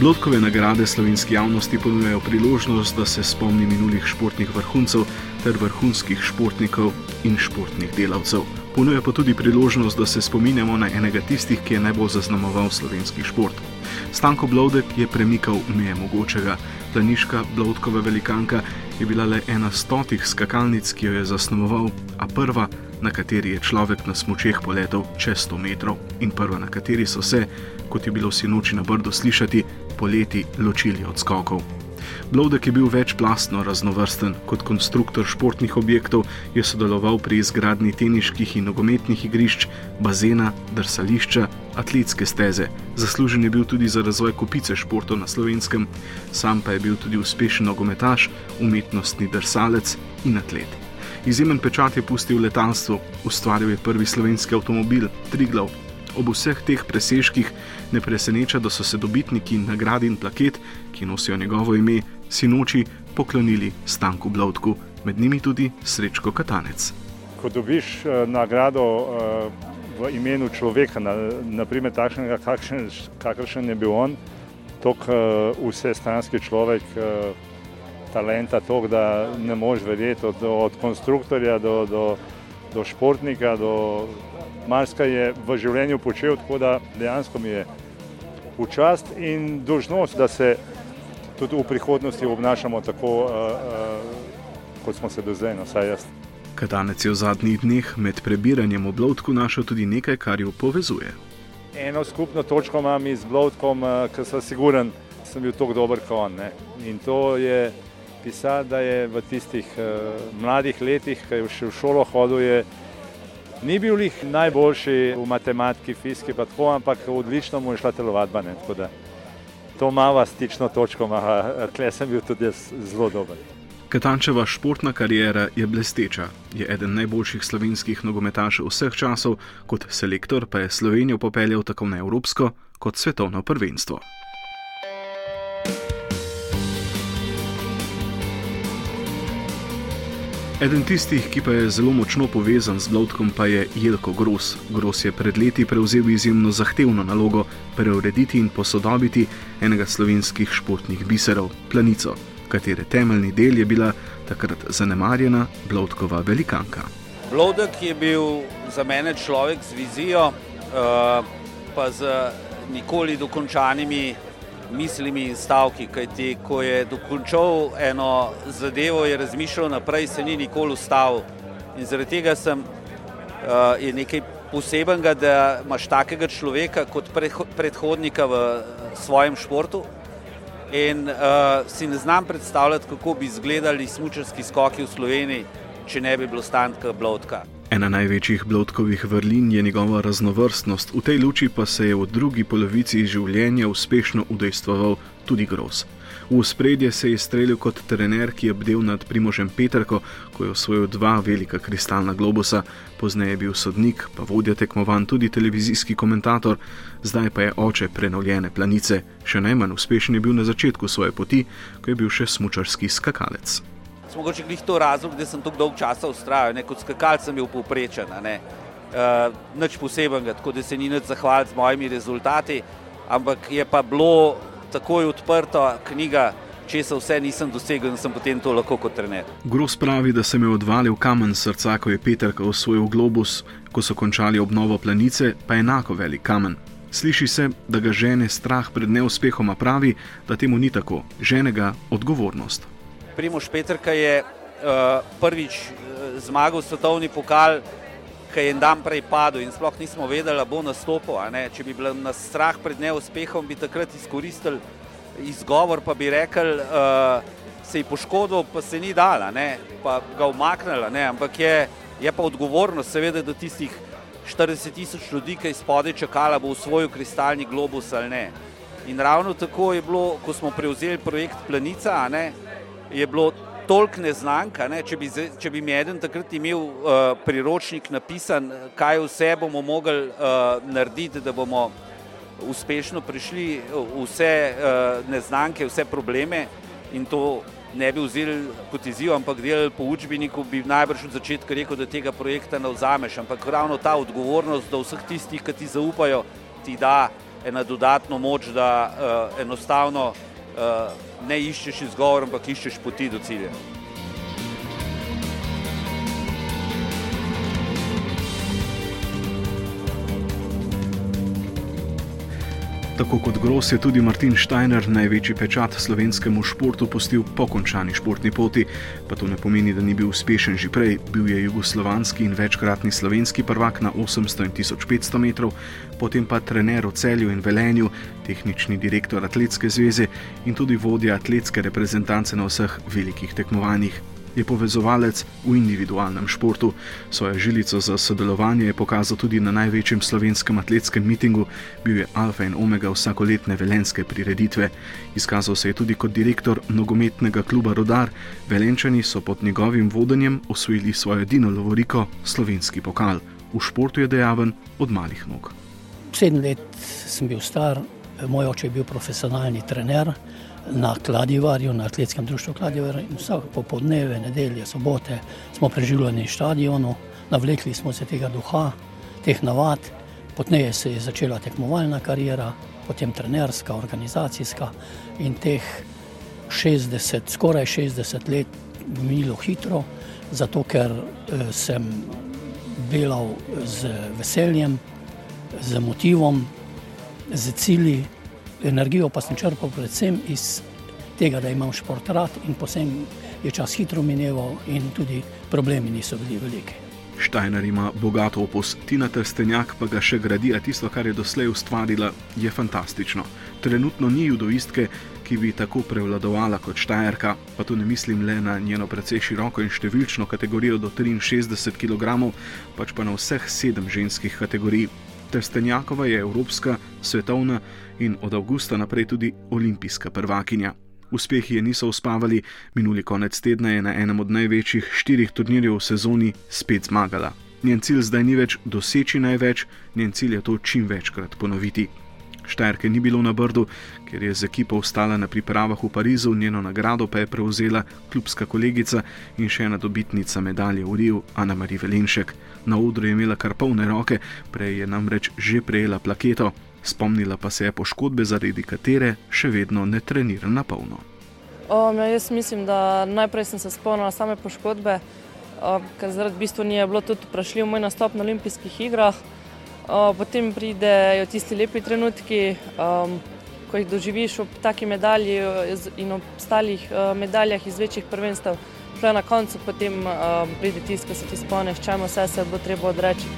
Blodkove nagrade slovenski javnosti ponujajo priložnost, da se spomni minulih športnih vrhuncev ter vrhunskih športnikov in športnih delavcev. Ponuja pa tudi priložnost, da se spominjamo na enega tistih, ki je najbolj zaznamoval slovenski šport. Stanko Blodek je premikal meje mogočega. Planiška Blodkova velikanka je bila le ena stotih skakalnic, ki jo je zasnoval, a prva, na kateri je človek na smočeh poletel čez 100 metrov in prva, na kateri so se, kot je bilo sinoči na brdu slišati, poleti ločili od skokov. Blodek je bil večplastno raznovrsten. Kot konstruktor športnih objektov je sodeloval pri izgradnji teniških in nogometnih igrišč, bazena, drsališča, atletske steze. Zaslužen je bil tudi za razvoj kupice športov na slovenskem, sam pa je bil tudi uspešen nogometaš, umetnostni drsalec in atlet. Izjemen pečat je pustil letalstvo, ustvaril je prvi slovenski avtomobil, Triglav, ob vseh teh presežkih ne preseneča, da so se dobitniki nagrad in plaket, ki nosijo njegovo ime, sinoči poklonili Stanku Blodku, med njimi tudi Srečko Katanec. Ko dobiš uh, nagrado uh, v imenu človeka, na, naprimer takšnega, kakršen je bil on, tako uh, vse stranski človek. Talenta, to, da ne moreš verjeti, od, od konstruktorja do, do, do športnika, do marsikaj je v življenju počel, tako da dejansko mi je v čast in dožnost, da se tudi v prihodnosti obnašamo tako, uh, uh, kot smo se do zdaj, no, saj jaz. Katanec je v zadnjih dneh med prebiranjem oblotku našel tudi nekaj, kar jo povezuje. Eno skupno točko imam z blotkom, uh, ker sem siguren, da sem bil tako dober kot on. Ne? In to je pisati, da je v tistih uh, mladih letih, ki je še v šolo hodil, Ni bil jih najboljši v matematiki, fiziki, pa tako, ampak odlično mu je šla telovadba. Ne, to mava stično točko, tle sem bil tudi zelo dober. Katančeva športna karijera je blesteča. Je eden najboljših slovenskih nogometašev vseh časov, kot selektor pa je Slovenijo popeljal tako na evropsko kot svetovno prvenstvo. Eden tistih, ki pa je zelo močno povezan z Blodkom, pa je Jelko Gros. Gros je pred leti prevzel izjemno zahtevno nalogo preurediti in posodobiti enega slovenskih športnih biserov, Planico, katere temeljni del je bila takrat zanemarjena Blodkova velikanka. Blodek je bil za mene človek z vizijo, uh, pa z nikoli dokončanimi mislimi in stavki, kajti ko je dokončal eno zadevo, je razmišljal naprej, se ni nikoli ustavil. In zaradi tega sem, uh, je nekaj posebenega, da imaš takega človeka kot predhodnika v svojem športu. In uh, si ne znam predstavljati, kako bi izgledali smučarski skoki v Sloveniji, če ne bi bilo stanka blodka. Ena največjih blodkovih vrlin je njegova raznovrstnost, v tej luči pa se je v drugi polovici življenja uspešno udejstvoval tudi Gros. V spredje se je streljal kot trener, ki je bdel nad Primožem Petrko, ko je osvojil dva velika kristalna globusa, pozneje je bil sodnik, pa vodja tekmovan tudi televizijski komentator, zdaj pa je oče prenovljene planice, še najmanj uspešen je bil na začetku svoje poti, ko je bil še smučarski skakalec mogoče glih to razlog, da sem tako dolgo časa ustrajal, kot skakalc sem bil povprečen, ne. Uh, nič posebenega, tako da se ni nič zahvaliti z mojimi rezultati, ampak je pa bilo takoj odprto knjiga, če se vse nisem dosegel in sem potem to lahko kot trener. Gros pravi, da se mi je odvalil kamen srca, ko je Peter osvojil globus, ko so končali obnovo planice, pa enako velik kamen. Sliši se, da ga žene strah pred neuspehom, a pravi, da temu ni tako, žene ga odgovornost. Primoš Petrka je uh, prvič uh, zmagal svetovni pokal, ki je en dan prej padel in sploh nismo vedeli, da bo nastopil. Če bi bil nas strah pred neuspehom, bi takrat izkoristili izgovor, pa bi rekel, uh, se je poškodil, pa se ni dal, pa ga umaknila. Ampak je, je pa odgovornost, seveda, do tistih 40 tisoč ljudi, ki spodaj čakala, bo v svoj kristalni globus ali ne. In ravno tako je bilo, ko smo prevzeli projekt Planica, je bilo toliko neznanka. Ne? Če, bi, če bi mi eden takrat imel uh, priročnik napisan, kaj vse bomo mogli uh, narediti, da bomo uspešno prišli vse uh, neznanke, vse probleme in to ne bi vzeli kot izziv, ampak delali po učbeniku, bi najbrž od začetka rekel, da tega projekta ne vzameš. Ampak ravno ta odgovornost do vseh tistih, ki ti zaupajo, ti da ena dodatna moč, da uh, enostavno uh, ne iščeš izgovor, ampak iščeš poti do cilja. Tako kot Gros je tudi Martin Steiner največji pečat slovenskemu športu postil po končani športni poti, pa to ne pomeni, da ni bil uspešen že prej. Bil je jugoslovanski in večkratni slovenski prvak na 800 in 1500 metrov, potem pa trener v celju in velenju, tehnični direktor Atletske zveze in tudi vodja atletske reprezentance na vseh velikih tekmovanjih je povezovalec v individualnem športu. Svojo žilico za sodelovanje je pokazal tudi na največjem slovenskem atletskem mitingu, bil je alfa in omega vsakoletne velenske prireditve. Izkazal se je tudi kot direktor nogometnega kluba Rodar. Velenčani so pod njegovim vodenjem osvojili svojo edino lovoriko, slovenski pokal. V športu je dejaven od malih nog. Sedem let sem bil star, moj oče je bil profesionalni trener na Kladivarju, na atletskem društvu Kladivar. Vsak popoldneve, nedelje, sobote smo preživljali na stadionu, navlekli smo se tega duha, teh navad. Potneje se je začela tekmovalna karijera, potem trenerska, organizacijska in teh 60, skoraj 60 let minilo hitro, zato ker eh, sem delal z veseljem, z motivom, z cilji energijo pa sem črpal predvsem iz tega, da imam šport rad in posebej je čas hitro mineval in tudi problemi niso bili veliki. Štajner ima bogat opus, Tina Trstenjak pa ga še gradi, a tisto, kar je doslej ustvarila, je fantastično. Trenutno ni judoistke, ki bi tako prevladovala kot Štajerka, pa tu ne mislim le na njeno precej široko in številčno kategorijo do 63 kg, pač pa na vseh sedem ženskih kategorij. Trstenjakova je evropska, svetovna in od avgusta naprej tudi olimpijska prvakinja. Uspehi je niso uspavali, minuli konec tedna je na enem od največjih štirih turnirjev v sezoni spet zmagala. Njen cilj zdaj ni več doseči največ, njen cilj je to čim večkrat ponoviti. Štajerke ni bilo na Brdu, ker je z ekipo ostala na pripravah v Parizu, njeno nagrado pa je prevzela klubska kolegica in še ena dobitnica medalje v Riju, Ana Marija Velenšek. Na odru je imela kar polne roke, prej je namreč že prejela plaketo, spomnila pa se je poškodbe, zaradi katere še vedno ne trenira na polno. Um, ja, jaz mislim, da najprej sem se spomnila same poškodbe, um, ker zaradi bistvu ni bilo tudi vprašljiv moj nastop na olimpijskih igrah. Potem pridejo tisti lepi trenutki, um, ko jih doživiš ob taki medalji in ob ostalih uh, medaljah iz večjih prvenstev. Na koncu potem um, pride tisto, ko se ti spomniš, čemu vse se bo treba odreči.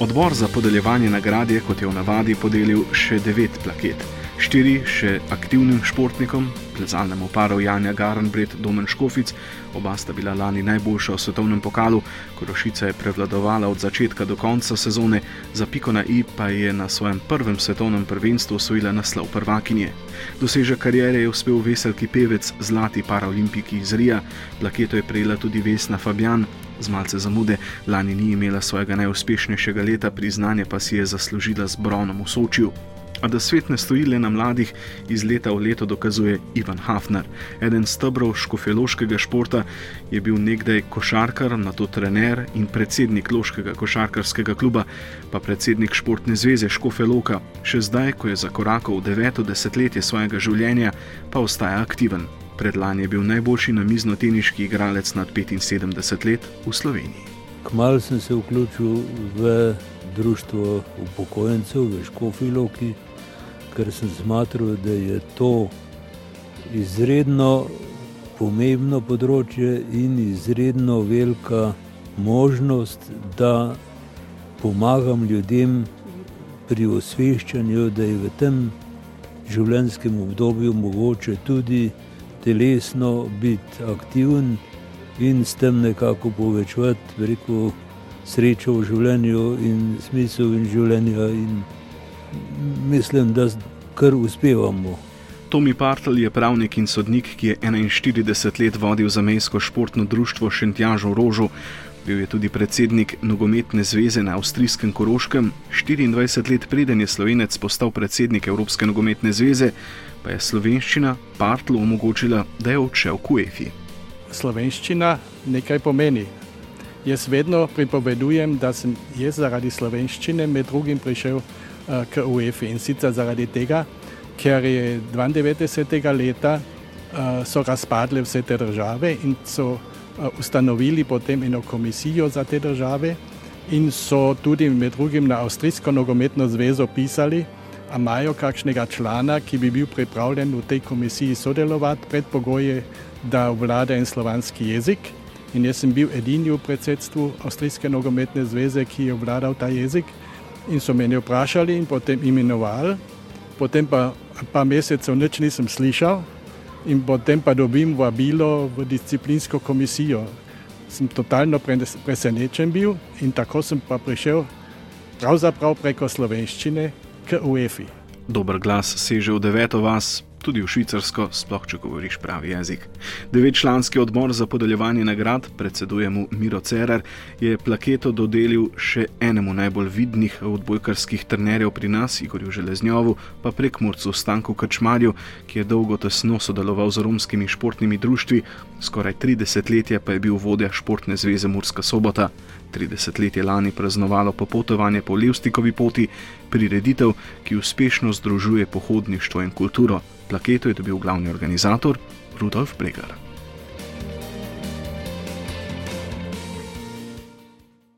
Odbor za podeljevanje nagrade kot je v navadi podelil še devet plaket. Štiri še aktivnim športnikom, plezalnemu paru Janja Garenbret, Domen Škofic, oba sta bila lani najboljša v svetovnem pokalu, Korošica je prevladovala od začetka do konca sezone, za piko na i pa je na svojem prvem svetovnem prvenstvu osvojila naslov prvakinje. Dosežek karijere je uspel veselki pevec Zlati paraolimpiki iz Rija, plaketo je prejela tudi Vesna Fabjan, z malce zamude, lani ni imela svojega najuspešnejšega leta, priznanje pa si je zaslužila z bronom v Sočiju. A da svet ne stoji le na mladih, iz leta v leto dokazuje Ivan Hafner. Eden stebrov škofeloškega športa je bil nekdaj košarkar, na to trener in predsednik Loškega košarkarskega kluba, pa predsednik športne zveze Škofeloka. Še zdaj, ko je zakorakal v deveto desetletje svojega življenja, pa ostaja aktiven. Predlani je bil najboljši namizno-teniški igralec nad 75 let v Sloveniji. Kmal sem se vključil v društvo upokojencev v Škofiloki, ker sem smatral, da je to izredno pomembno področje in izredno velika možnost, da pomagam ljudem pri osveščanju, da je v tem življenjskem obdobju mogoče tudi telesno biti aktiven in s tem nekako povečati veliko srečo v življenju in smisel in življenja. In mislim, da kar uspevamo. Tomi Partl je pravnik in sodnik, ki je 41 let vodil zamejsko športno društvo Šentjažo Rožo. Bil je tudi predsednik nogometne zveze na avstrijskem Koroškem. 24 let preden je slovenec postal predsednik Evropske nogometne zveze, pa je slovenščina Partlu omogočila, da je odšel k UEFI. slovenščina nekaj pomeni. Jaz vedno pripovedujem, da sem jaz zaradi slovenščine med drugim prišel k UEFA in sicer zaradi tega, ker je 92. leta uh, so razpadle vse te države in so uh, ustanovili potem eno komisijo za te države in so tudi med drugim na Avstrijsko nogometno zvezo pisali, a imajo kakšnega člana, ki bi bil pripravljen v tej komisiji sodelovati pred pogoje, da vlada en slovanski jezik. In jaz sem bil edini v predsedstvu Avstrijske nogometne zveze, ki je vladal ta jezik. In so me vprašali in potem imenovali, potem pa pa mesecev nič nisem slišal in potem pa dobim vabilo v disciplinsko komisijo. Sem totalno presenečen bil in tako sem pa prišel pravzaprav preko slovenščine k UEFI. Dober glas seže v deveto vas, tudi v Švicarsko, sploh če govoriš pravi jezik. Devetčlanski odbor za podeljevanje nagrad, predseduje mu Miro Cerar, je plaketo dodelil še enemu najbolj vidnih odbojkarskih trenerjev pri nas, Igorju Železnjovu, pa prek Murcu Stanku Kačmarju, ki je dolgo tesno sodeloval z romskimi športnimi društvi, skoraj 30 let pa je bil vodja športne zveze Murska sobota. 30 let je lani praznovalo popotovanje po Levstikovi poti, prireditev, ki uspešno združuje pohodništvo in kulturo. Plaketo je dobil glavni organizator Rudolf Bregar.